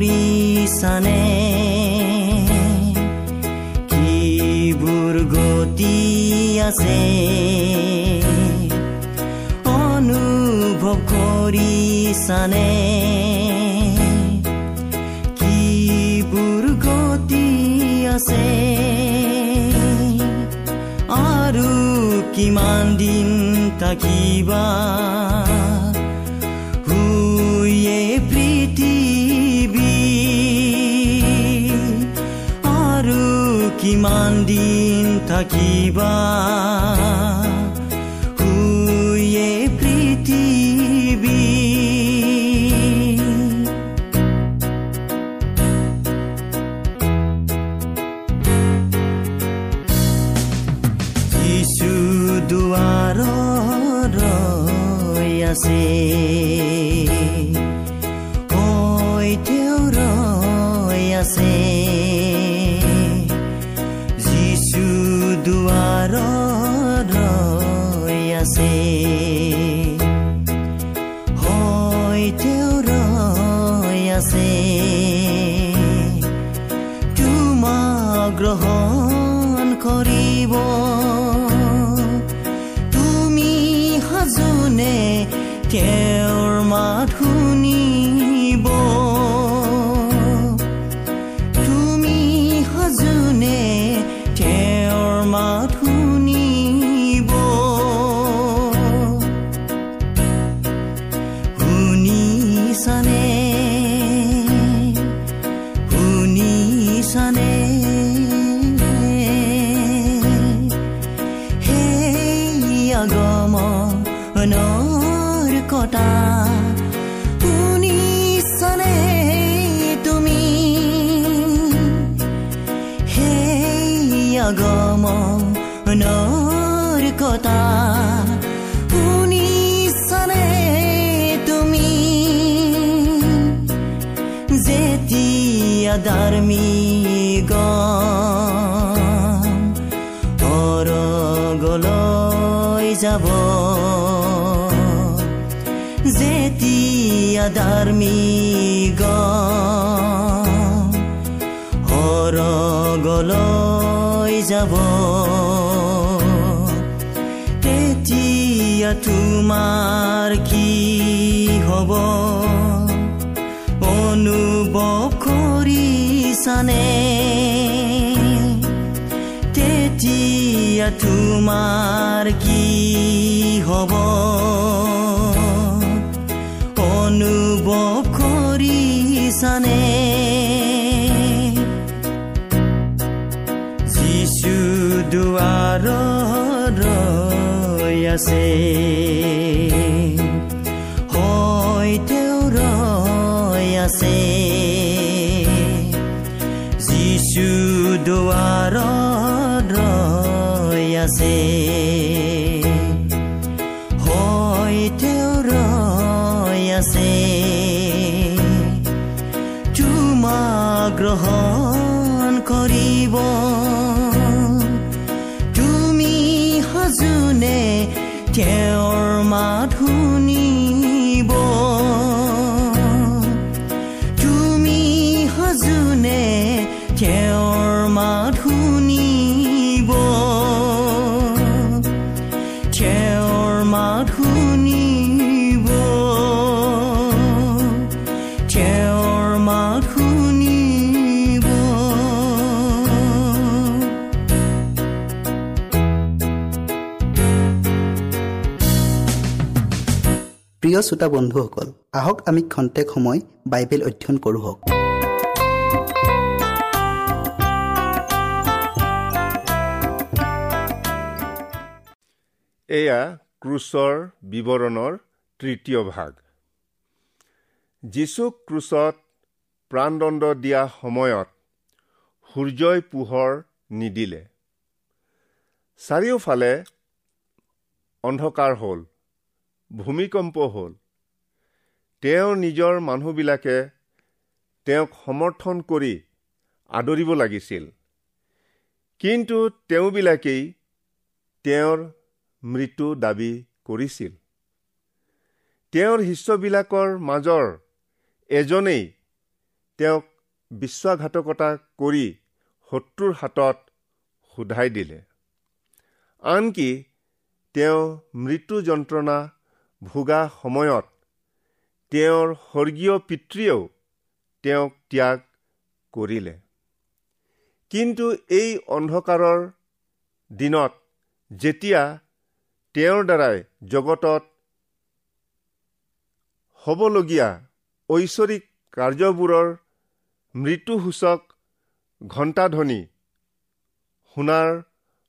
কৰিছানে কিবোৰ গতি আছে অনুভৱ কৰিছানে কিমান দিন থাকিবা শুয়ে পৃথিৱী আৰু কিমান দিন থাকিবা ৰৈ অৰগলৈ যাব তেতিয়া তোমাৰ কি হ'ব অনুভৱ কৰিছানে তেতিয়া তোমাৰ কি হ'ব যিচু দুৱাৰত ৰৈ আছে হয় তেওঁ ৰৈ আছে যিচু দুৱাৰত ৰৈ আছে গ্ৰহণ কৰিব। তুমি সাজুনে তেওঁৰ প্ৰিয় শ্ৰোতা বন্ধুসকল আহক আমি খন্তেক সময় বাইবেল অধ্যয়ন কৰোঁ হওক। এয়া ক্ৰুচৰ বিৱৰণৰ তৃতীয় ভাগ। যীচুক ক্ৰুচত প্ৰাণদণ্ড দিয়া সময়ত সূৰ্যই পোহৰ নিদিলে। চাৰিওফালে অন্ধকাৰ হ'ল। ভূমিকম্প হ'ল। তেওঁৰ নিজৰ মানুহবিলাকে তেওঁক সমৰ্থন কৰি আদৰিব লাগিছিল। কিন্তু তেওঁবিলাকেই তেওঁৰ মৃত্যু দাবী কৰিছিল। তেওঁৰ শিষ্যবিলাকৰ মাজৰ এজনেই তেওঁক বিশ্বাসঘাতকতা কৰি শত্ৰুৰ হাতত সোধাই দিলে। আনকি তেওঁ মৃত্যু যন্ত্ৰণা ভোগা সময়ত তেওঁৰ স্বৰ্গীয় পিতৃয়েও তেওঁক ত্যাগ কৰিলে। কিন্তু এই অন্ধকাৰৰ দিনত যেতিয়া তেওঁৰ দ্বাৰাই জগতত হ'বলগীয়া ঐশ্বৰিক কাৰ্যবোৰৰ মৃত্যুসূচক ঘণ্টাধ্বনি শুনাৰ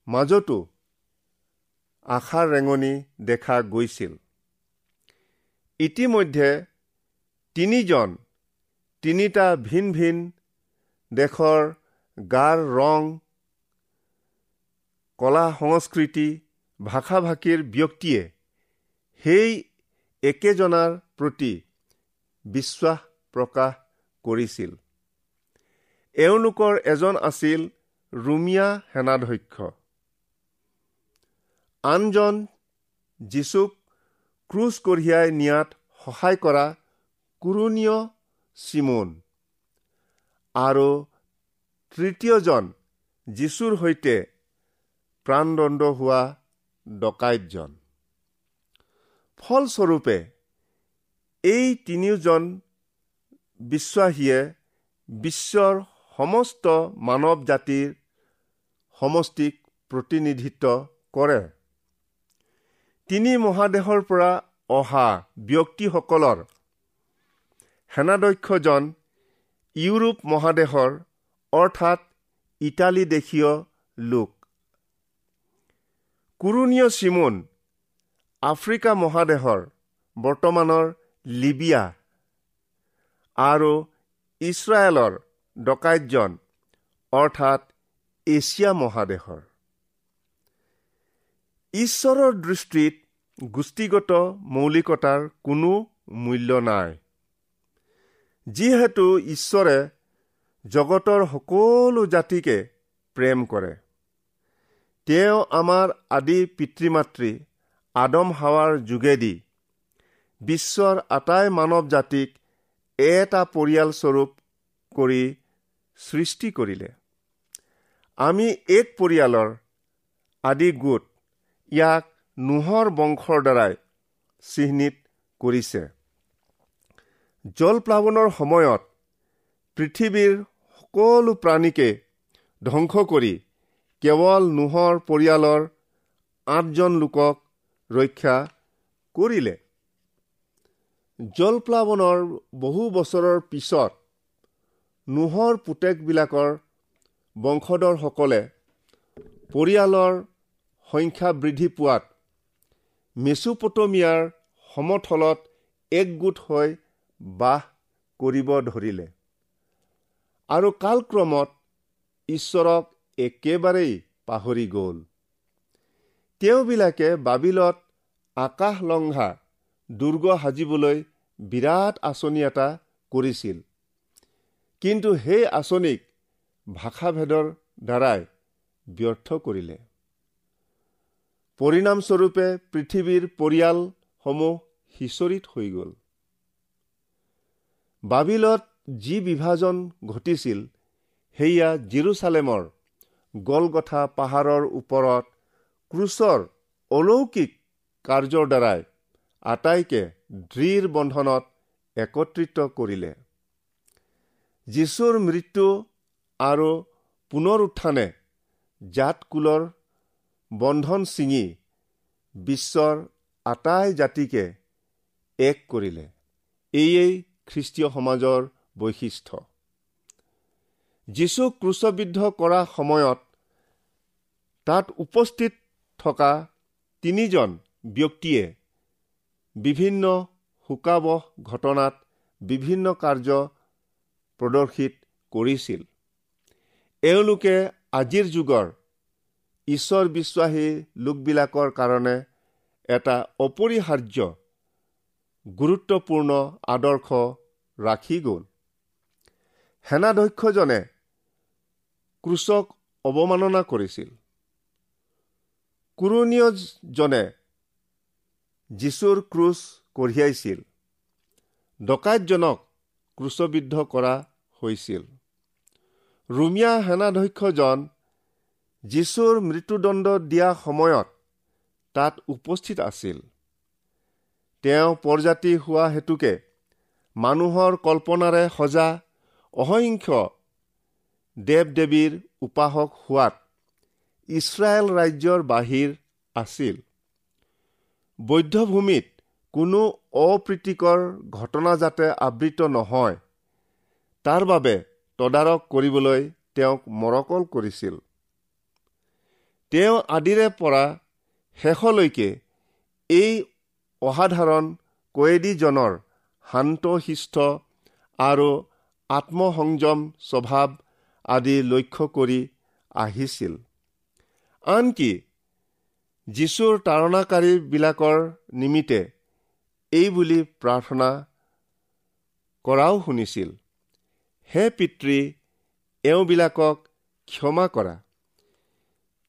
মাজতো আশাৰ ৰেঙনি দেখা গৈছিল। ইতিমধ্যে তিনিজন তিনিটা ভিন ভিন দেশৰ গাৰ ৰং কলা সংস্কৃতি ভাষা ভাষীৰ ব্যক্তিয়ে সেই একেজনাৰ প্ৰতি বিশ্বাস প্ৰকাশ কৰিছিল। এওঁলোকৰ এজন আছিল ৰুমিয়া সেনাধ্যক্ষ। আনজন যীচুক ক্ৰুজ কঢ়িয়াই নিয়াত সহায় কৰা কুৰুণীয় চিমুন। আৰু তৃতীয়জন যীশুৰ সৈতে প্ৰাণদণ্ড হোৱা ডকাইতজন। ফলস্বৰূপে এই তিনিওজন বিশ্বাসীয়ে বিশ্বৰ সমস্ত মানৱ জাতিৰ সমষ্টিক প্ৰতিনিধিত্ব কৰে। তিনি মহাদেশৰ পৰা অহা ব্যক্তিসকলৰ সেনাধ্যক্ষজন ইউৰোপ মহাদেশৰ অৰ্থাৎ ইটালী দেশীয় লোক। কুৰুণীয় চিমুন আফ্ৰিকা মহাদেশৰ বৰ্তমানৰ লিবিয়া আৰু ইছৰাইলৰ ডকাইতজন অৰ্থাৎ এছিয়া মহাদেশৰ ঈশ্বৰৰ দৃষ্টিত গোষ্ঠীগত মৌলিকতাৰ কোনো মূল্য নাই। যিহেতু ঈশ্বৰে জগতৰ সকলো জাতিকে প্ৰেম কৰে তেওঁ আমাৰ আদি পিতৃ মাতৃ আদম হাৱাৰ যোগেদি বিশ্বৰ আটাই মানৱ জাতিক এটা পৰিয়ালস্বৰূপ কৰি সৃষ্টি কৰিলে। আমি এক পৰিয়ালৰ আদি গোট ইয়াক নোহৰ বংশৰ দ্বাৰাই চিহ্নিত কৰিছে। জলপ্লাৱনৰ সময়ত পৃথিৱীৰ সকলো প্ৰাণীকে ধ্বংস কৰি কেৱল নোহৰ পৰিয়ালৰ আঠজন লোকক ৰক্ষা কৰিলে। জলপ্লাৱনৰ বহু বছৰৰ পিছত নোহৰ পুতেকবিলাকৰ বংশধৰসকলে পৰিয়ালৰ সংখ্যা বৃদ্ধি পোৱাত মেচুপটমিয়াৰ সমথলত একগোট হৈ বাস কৰিব ধৰিলে। আৰু কালক্ৰমত ঈশ্বৰক একেবাৰেই পাহৰি গ'ল। তেওঁবিলাকে বাবিলত আকাশলংঘা দুৰ্গ সাজিবলৈ বিৰাট আঁচনি এটা কৰিছিল। কিন্তু সেই আঁচনিক ভাষাভেদৰ দ্বাৰাই ব্যৰ্থ কৰিলে। পৰিণামস্বৰূপে পৃথিৱীৰ পৰিয়ালসমূহ সিঁচৰিত হৈ গ'ল। বাবিলত যি বিভাজন ঘটিছিল সেয়া জিৰচালেমৰ গলগথা পাহাৰৰ ওপৰত ক্ৰুচৰ অলৌকিক কাৰ্যৰ দ্বাৰাই আটাইকে দৃঢ় বন্ধনত একত্ৰিত কৰিলে। যীশুৰ মৃত্যু আৰু পুনৰ উত্থানে জাতকুলৰ বন্ধন ছিঙি বিশ্বৰ আটাই জাতিকে এক কৰিলে। এয়েই খ্ৰীষ্টীয় সমাজৰ বৈশিষ্ট্য। যীচুক ক্ৰুচবিদ্ধ কৰা সময়ত তাত উপস্থিত থকা তিনিজন ব্যক্তিয়ে বিভিন্ন শোকাবহ ঘটনাত বিভিন্ন কাৰ্য প্ৰদৰ্শিত কৰিছিল। এওঁলোকে আজিৰ যুগৰ ঈশ্বৰ বিশ্বাসী লোকবিলাকৰ কাৰণে এটা অপৰিহাৰ্য গুৰুত্বপূৰ্ণ আদৰ্শ ৰাখি গ'ল। সেনাধ্যক্ষজনে ক্ৰুচক অৱমাননা কৰিছিল। কুৰণীয়জনে যীশুৰ ক্ৰুচ কঢ়িয়াইছিল। ডকাইতজনক ক্ৰুচবিদ্ধ কৰা হৈছিল। ৰুমিয়া সেনাধ্যক্ষজন যীশুৰ মৃত্যুদণ্ড দিয়া সময়ত তাত উপস্থিত আছিল। তেওঁ পৰজাতি হোৱা হেতুকে মানুহৰ কল্পনাৰে সজা অসংখ্য দেৱ দেৱীৰ উপাসক হোৱাত ইছৰাইল ৰাজ্যৰ বাহিৰ আছিল। বৌদ্ধভূমিত কোনো অপ্ৰীতিকৰ ঘটনা যাতে আবৃত নহয় তাৰ বাবে তদাৰক কৰিবলৈ তেওঁক মৰকল কৰিছিল। তেওঁ আদিৰে পৰা শেষলৈকে এই অসাধাৰণ কয়েদীজনৰ শান্তশিষ্ট আৰু আত্মসংযম স্বভাৱ আদি লক্ষ্য কৰি আহিছিল। আনকি যীশুৰ তাৰণাকাৰীবিলাকৰ নিমিত্তে এই বুলি প্ৰাৰ্থনা কৰাও শুনিছিল। হে পিতৃ এওঁবিলাকক ক্ষমা কৰা।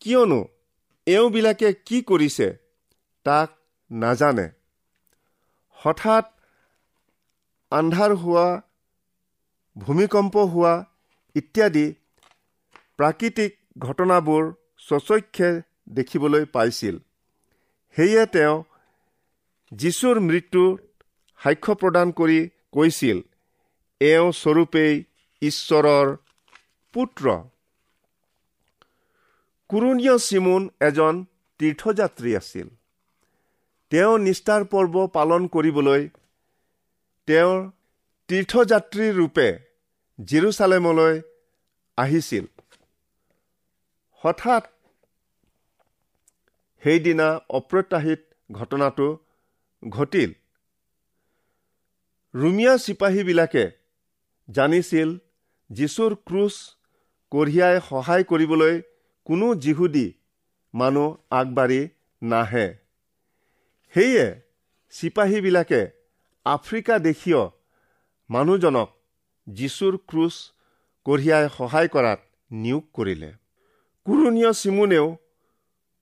কিয়নো এওঁবিলাকে কি কৰিছে তাক নাজানে। হঠাৎ আন্ধাৰ হোৱা ভূমিকম্প হোৱা ইত্যাদি প্ৰাকৃতিক ঘটনাবোৰ স্বচক্ষে দেখিবলৈ পাইছিল। সেয়ে তেওঁ যীশুৰ মৃত্যুত সাক্ষ্য প্ৰদান কৰি কৈছিল এওঁ স্বৰূপেই ঈশ্বৰৰ পুত্ৰ। কুৰুণীয় চিমুন এজন তীৰ্থযাত্ৰী আছিল। তেওঁ নিষ্ঠাৰ পৰ্ব পালন কৰিবলৈ তেওঁৰ তীৰ্থযাত্ৰী ৰূপে জিৰচালেমলৈ আহিছিল। হঠাৎ সেইদিনা অপ্ৰত্যাশিত ঘটনাটো ঘটিল। ৰুমিয়া চিপাহীবিলাকে জানিছিল যীশুৰ ক্ৰুচ কঢ়িয়াই সহায় কৰিবলৈ কোনো যিহুদী মানুহ আগবাঢ়ি নাহে। সেয়ে চিপাহীবিলাকে আফ্ৰিকা দেশীয় মানুহজনক যীশুৰ ক্ৰুচ কঢ়িয়াই সহায় কৰাত নিয়োগ কৰিলে। কুৰুণীয় চিমুনেও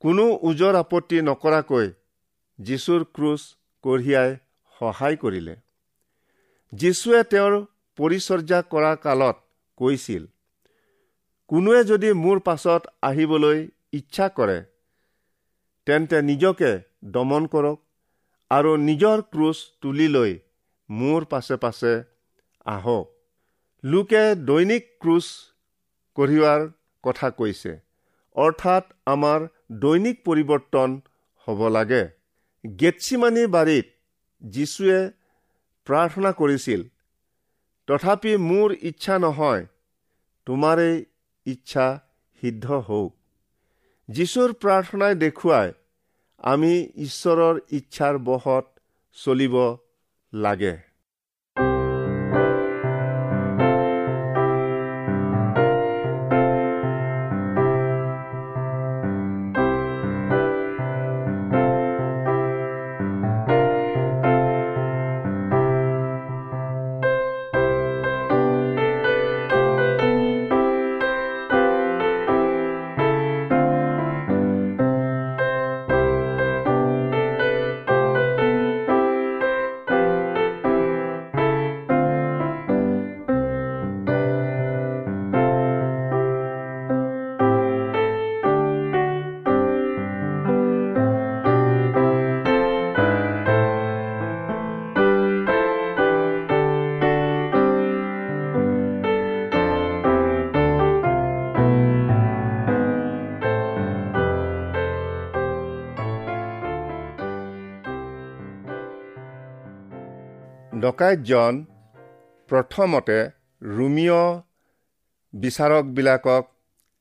কোনো ওজৰ আপত্তি নকৰাকৈ যীশুৰ ক্ৰুচ কঢ়িয়াই সহায় কৰিলে। যীশুৱে তেওঁৰ পৰিচৰ্যা কৰা কালত কৈছিল কোনোৱে যদি মোৰ পাছত আহিবলৈ ইচ্ছা কৰে তেন্তে নিজকে দমন কৰক আৰু নিজৰ ক্ৰুচ তুলি লৈ মোৰ পাছে পাছে আহক। লোকে দৈনিক ক্ৰুচ কঢ়িওৱাৰ কথা কৈছে। অৰ্থাৎ আমাৰ দৈনিক পৰিৱৰ্তন হ'ব লাগে। গেটছিমানী বাৰীত যীশুৱে প্ৰাৰ্থনা কৰিছিল তথাপি মোৰ ইচ্ছা নহয় তোমাৰেই ইচ্ছা সিদ্ধ হওক। যীশুৰ প্ৰাৰ্থনাই দেখুৱাই আমি ঈশ্বৰৰ ইচ্ছাৰ বহত চলিব লাগে। ডকাইতজন প্ৰথমতে ৰোমিঅ বিচাৰকবিলাকক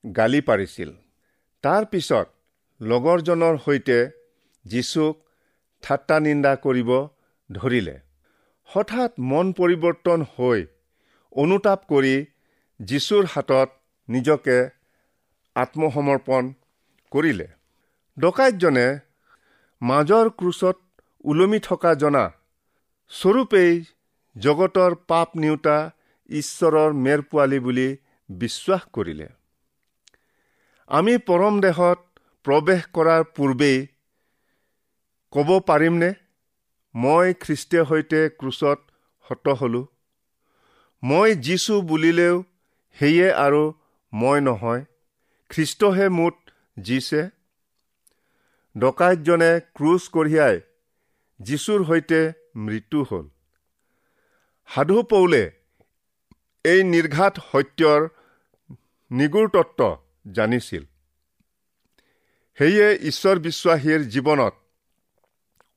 গালি পাৰিছিল। তাৰ পিছত লগৰজনৰ সৈতে যীচুক ঠাট্টা নিন্দা কৰিব ধৰিলে। হঠাৎ মন পৰিৱৰ্তন হৈ অনুতাপ কৰি যীশুৰ হাতত নিজকে আত্মসমৰ্পণ কৰিলে। ডকাইতজনে মাজৰ ক্ৰুচত ওলমি থকা জনা স্বৰূপেই জগতৰ পাপ নিওতা ঈশ্বৰৰ মেৰ পোৱালি বুলি বিশ্বাস কৰিলে। আমি পৰম দেশত প্ৰৱেশ কৰাৰ পূৰ্বেই ক'ব পাৰিমনে? মই খ্ৰীষ্টীয় সৈতে ক্ৰুচত হত হলো। মই যিছো বুলিলেও সেয়ে আৰু মই নহয়। খ্ৰীষ্টহে মোত জিছে ডকাইতজনে ক্ৰুচ কঢ়িয়াই যীশুৰ সৈতে মৃত্যু হ'ল। সাধু পৌলে এই নিৰ্ঘাত সত্যৰ নিগুৰ তত্ত্ব জানিছিল। সেয়ে ঈশ্বৰ বিশ্বাসীৰ জীৱনত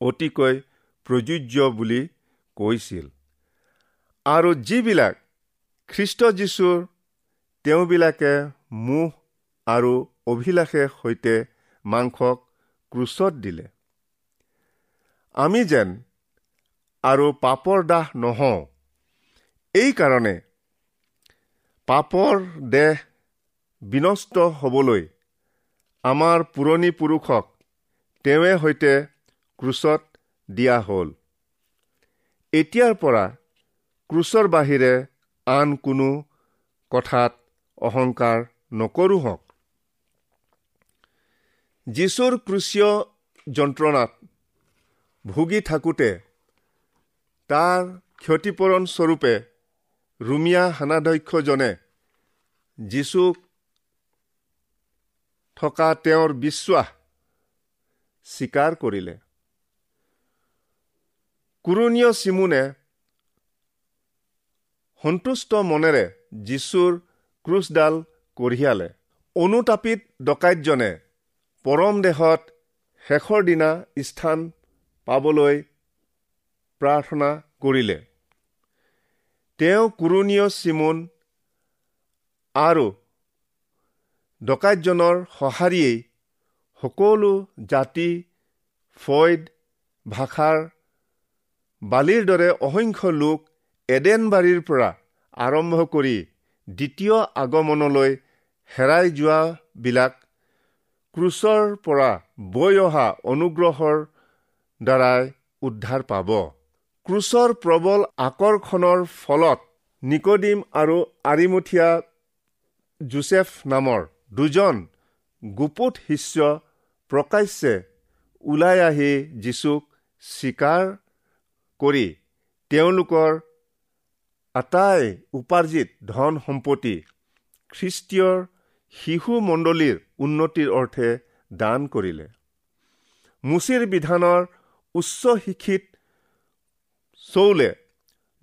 অতিকৈ প্ৰযোজ্য বুলি কৈছিল। আৰু যিবিলাক খ্ৰীষ্ট যীশুৰ তেওঁবিলাকে মোহ আৰু অভিলাষে সৈতে মাংসক ক্ৰুচত দিলে। আমি যেন আৰু পাপৰ দাহ নহওঁ। এইকাৰণে পাপৰ দেহ বিনষ্ট হ'বলৈ আমাৰ পুৰণি পুৰুষক তেওঁৱে সৈতে ক্ৰুচত দিয়া হ'ল। এতিয়াৰ পৰা ক্ৰুচৰ বাহিৰে আন কোনো কথাত অহংকাৰ নকৰো হওক। যীশুৰ ক্ৰুচীয় যন্ত্ৰণাত ভুগি থাকোঁতে তাৰ ক্ষতিপূৰণ স্বৰূপে ৰুমিয়া সেনাধ্যক্ষজনে যীশুক থকা তেওঁৰ বিশ্বাস স্বীকাৰ কৰিলে। কুৰণীয় চিমুনে সন্তুষ্ট মনেৰে যীশুৰ ক্ৰুচডাল কঢ়িয়ালে। অনুতাপিত ডকাইতজনে পৰম দেশত শেষৰ দিনা স্থান পাবলৈ প্ৰাৰ্থনা কৰিলে। তেওঁ কুৰণীয় চিমুন আৰু ডকাইতজনৰ সঁহাৰিয়েই সকলো জাতি ফৈদ ভাষাৰ বালিৰ দৰে অসংখ্য লোক এডেনবাৰীৰ পৰা আৰম্ভ কৰি দ্বিতীয় আগমনলৈ হেৰাই যোৱাবিলাক ক্ৰুচৰ পৰা বৈ অহা অনুগ্ৰহৰ দ্বাৰাই উদ্ধাৰ পাব। ক্ৰুচৰ প্ৰবল আকৰ্ষণৰ ফলত নিকডিম আৰু আৰিমুঠীয়া জোচেফ নামৰ দুজন গুপুত শিষ্য প্ৰকাশ্যে ওলাই আহি যীচুক স্বীকাৰ কৰি তেওঁলোকৰ আটাই উপাৰ্জিত ধন সম্পত্তি খ্ৰীষ্টীয় শিশু মণ্ডলীৰ উন্নতিৰ অৰ্থে দান কৰিলে। মুচিৰ বিধানৰ উচ্চ শিক্ষিত চৌলে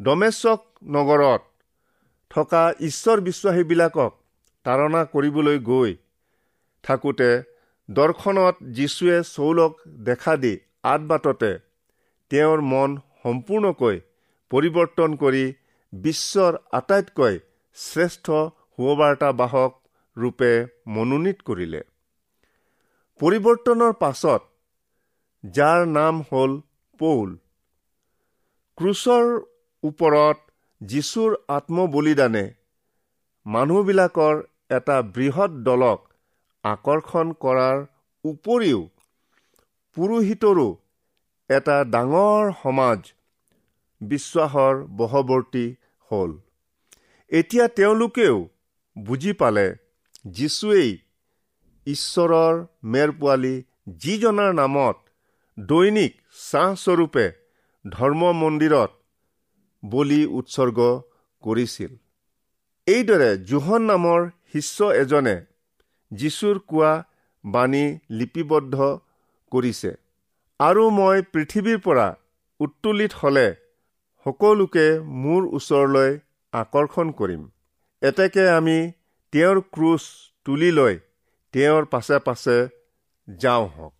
ডমেশ্বক নগৰত থকা ঈশ্বৰ বিশ্বাসীবিলাকক তাৰণা কৰিবলৈ গৈ থাকোঁতে দৰ্শনত যীশুৱে চৌলক দেখা দি আঠ বাটতে তেওঁৰ মন সম্পূৰ্ণকৈ পৰিৱৰ্তন কৰি বিশ্বৰ আটাইতকৈ শ্ৰেষ্ঠ সুবাৰ্তাবাহক ৰূপে মনোনীত কৰিলে। পৰিৱৰ্তনৰ পাছত যাৰ নাম হ'ল পৌল। ক্ৰুচৰ ওপৰত যীশুৰ আত্মবলিদানে মানুহবিলাকৰ এটা বৃহৎ দলক আকৰ্ষণ কৰাৰ উপৰিও পুৰোহিতৰো এটা ডাঙৰ সমাজ বিশ্বাসৰ বশৱৰ্তী হ'ল। এতিয়া তেওঁলোকেও বুজি পালে যীশুৱেই ঈশ্বৰৰ মেৰ পোৱালি যিজনাৰ নামত দৈনিক চাহস্বৰূপে ধৰ্ম মন্দিৰত বলি উৎসৰ্গ কৰিছিল। এইদৰে জোহন নামৰ শিষ্য এজনে যীশুৰ কোৱা বাণী লিপিবদ্ধ কৰিছে। আৰু মই পৃথিৱীৰ পৰা উত্তোলিত হলে সকলোকে মোৰ ওচৰলৈ আকৰ্ষণ কৰিম। এতেকে আমি তেওঁৰ ক্ৰুচ তুলি লৈ তেওঁৰ পাছে পাছে যাওঁ হওক।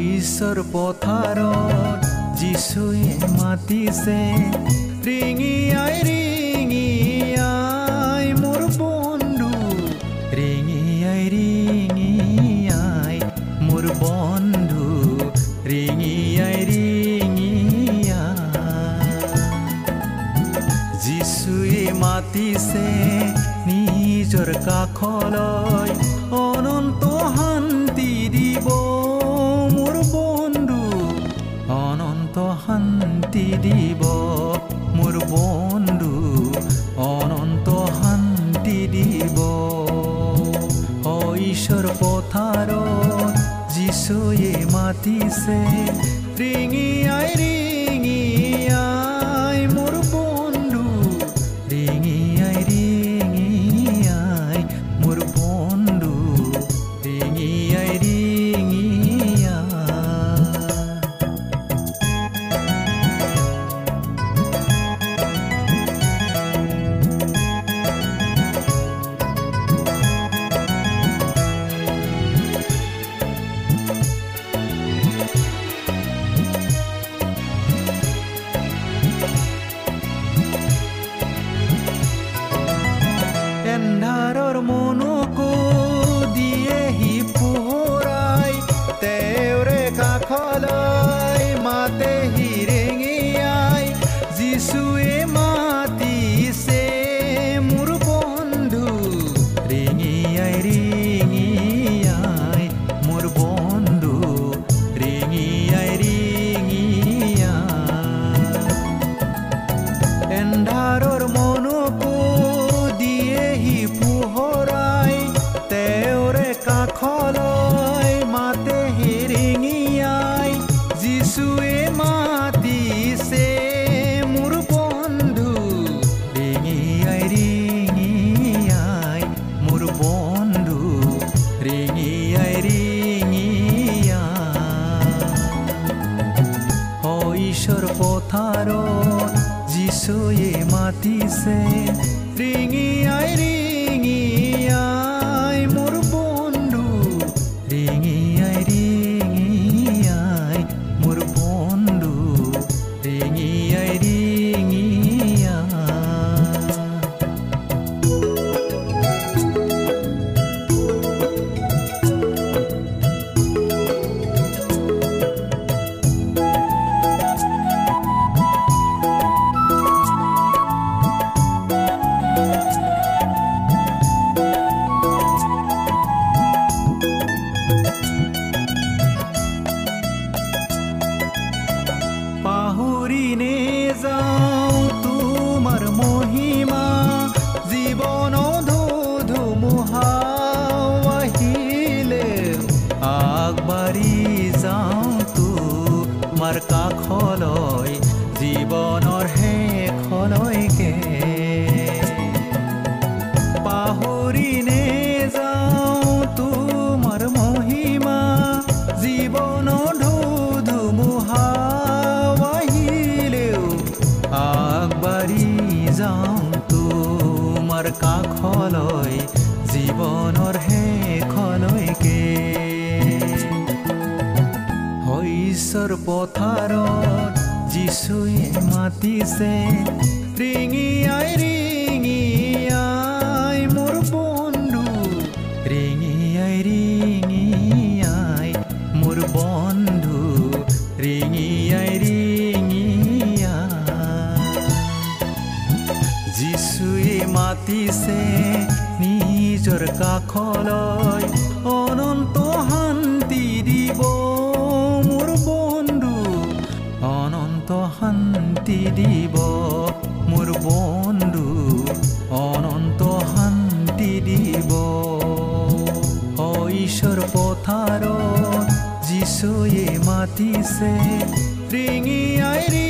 শস্যৰ পথাৰত যিচুৱে মাতিছে ৰিঙিয়াই ৰিঙিয়াই মোৰ বন্ধু ৰিঙিয়াই ৰিঙিয়াই মোৰ বন্ধু ৰিঙিয়াই ৰিঙিয়াই যিচুৱে মাতিছে নিজৰ কাষলৈ মাতিছে ৰিঙিয়াই ৰিঙিয়াই তোমাৰ কাষলৈ জীৱনৰ শেষলৈকে শস্যৰ পথাৰত যিচুৱে মাতিছে ৰিঙিয়াই পথাৰত যিচু ঈশ্বয়ে মাতিছে ৰিঙি আই